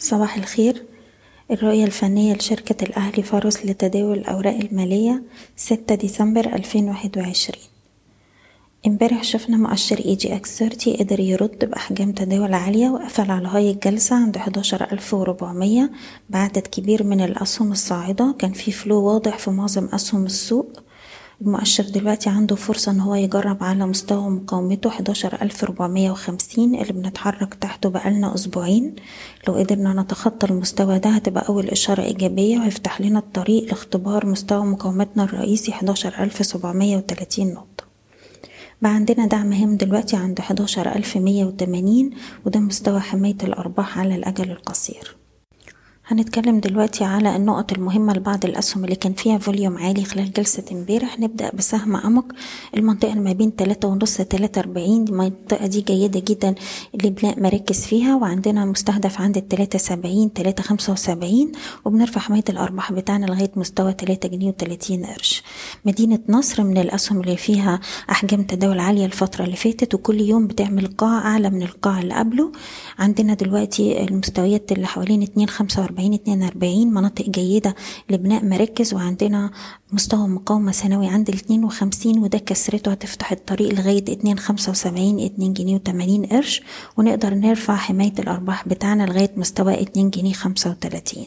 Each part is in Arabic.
صباح الخير. الرؤية الفنية لشركة الأهلي فارس لتداول الأوراق المالية ستة ديسمبر ألفين واحد وعشرين. امبارح شفنا مؤشر EGX 30 قدر يرد بأحجام تداول عالية وقفل على هاي الجلسة عند حداشر ألف وربعمية. بعدد كبير من الأسهم الصاعدة. كان في flow واضح في معظم أسهم السوق. المؤشر دلوقتي عنده فرصة إن هو يجرب على مستوى مقاومته حداشر ألف ربعمية وخمسين اللي بنتحرك تحته بقالنا أسبوعين. لو قدرنا نتخطى المستوى ده هتبقى أول إشارة إيجابية ويفتح لنا الطريق لاختبار مستوى مقاومتنا الرئيسي حداشر ألف سبعمية وتلاتين نقطة. بقى عندنا دعم هام دلوقتي عند حداشر ألف مية وتمانين وده مستوى حماية الأرباح على الأجل القصير. هنتكلم دلوقتي على النقط المهمة لبعض الأسهم اللي كان فيها فوليوم عالي خلال جلسة امبارح. نبدأ بسهم أمك المنطقة ما بين تلاتة ونص تلاتة أربعين. المنطقة دي جيدة جدا لبناء مراكز فيها وعندنا مستهدف عند التلاتة سبعين تلاتة خمسة وسبعين وبنرفع حماية الأرباح بتاعنا لغاية مستوى تلاتة جنيه وتلاتين قرش. مدينة نصر من الأسهم اللي فيها أحجام تداول عالية الفترة اللي فاتت وكل يوم بتعمل قاع أعلى من القاع اللي قبله. عندنا دلوقتي المستويات اللي حوالين اتنين خمسة وأربعين وأربعين اتنين وأربعين مناطق جيدة لبناء مراكز وعندنا مستوى مقاومة سنوي عند الاتنين وخمسين وده كسرته هتفتح الطريق لغاية اتنين خمسة وسبعين اتنين جنيه وتمانين قرش ونقدر نرفع حماية الأرباح بتاعنا لغاية مستوى اتنين جنيه خمسة وتلاتين.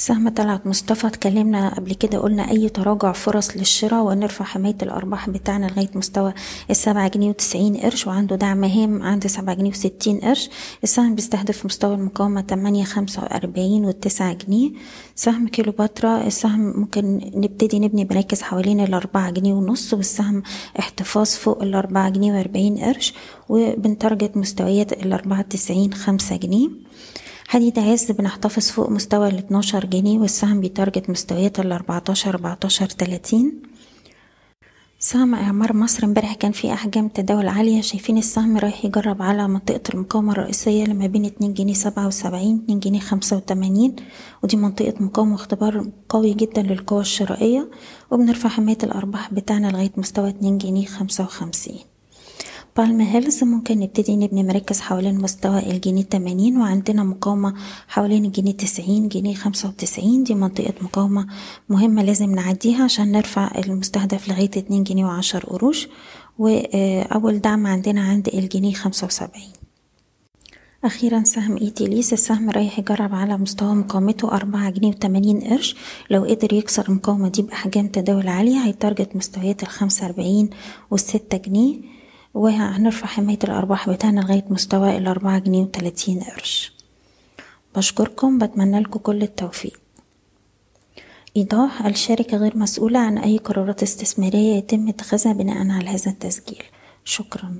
سهم طلعت مصطفى اتكلمنا قبل كده قلنا أي تراجع فرص للشراء ونرفع حماية الأرباح بتاعنا لغاية مستوى السبعة جنيه وتسعين قرش وعنده دعم هام عند سبعة جنيه وستين قرش. السهم بيستهدف مستوى المقاومة تمانية خمسة وأربعين والتسعة جنيه. سهم كيلوباترا السهم ممكن نبتدي نبني مراكز حوالين الأربعة جنيه ونص والسهم احتفاظ فوق الأربعة جنيه وأربعين قرش وبن target مستويات الأربعة تسعين خمسة جنيه. حديد عز بنحتفظ فوق مستوى ال 12 جنيه والسهم بي target مستويات ال 14 14 30 سهم إعمار مصر امبارح كان في أحجام تداول عالية. شايفين السهم رايح يجرب على منطقة المقاومة الرئيسية اللي ما بين اتنين جنيه سبعة وسبعين اتنين جنيه خمسة وتمانين. ودي منطقة مقاومة واختبار قوي جدا للقوى الشرائية. وبنرفع حماية الأرباح بتاعنا لغاية مستوى اتنين جنيه خمسة وخمسين. بالم هيلز ممكن نبتدي نبني مراكز حوالين مستوى الجنيه تمانين وعندنا مقاومة حوالين الجنيه تسعين جنيه خمسة وتسعين؟ دي منطقة مقاومة مهمة لازم نعديها عشان نرفع المستهدف لغاية اتنين جنيه وعشر قروش. وأول دعم عندنا عند الجنيه خمسة وسبعين. أخيرا سهم إيتيليس السهم رايح يجرب على مستوى مقاومته أربعة جنيه وتمانين قرش. لو قدر يكسر المقاومة دي بأحجام تداول عالية هيتارجت مستويات الخمسة أربعين والستة جنيه. وهنرفع حماية الأرباح بتاعنا لغاية مستوى الأربعة جنيه وتلاتين قرش. بشكركم بتمنى لكم كل التوفيق. إيضاح الشركة غير مسؤولة عن أي قرارات استثمارية يتم اتخاذها بناء على هذا التسجيل. شكرا.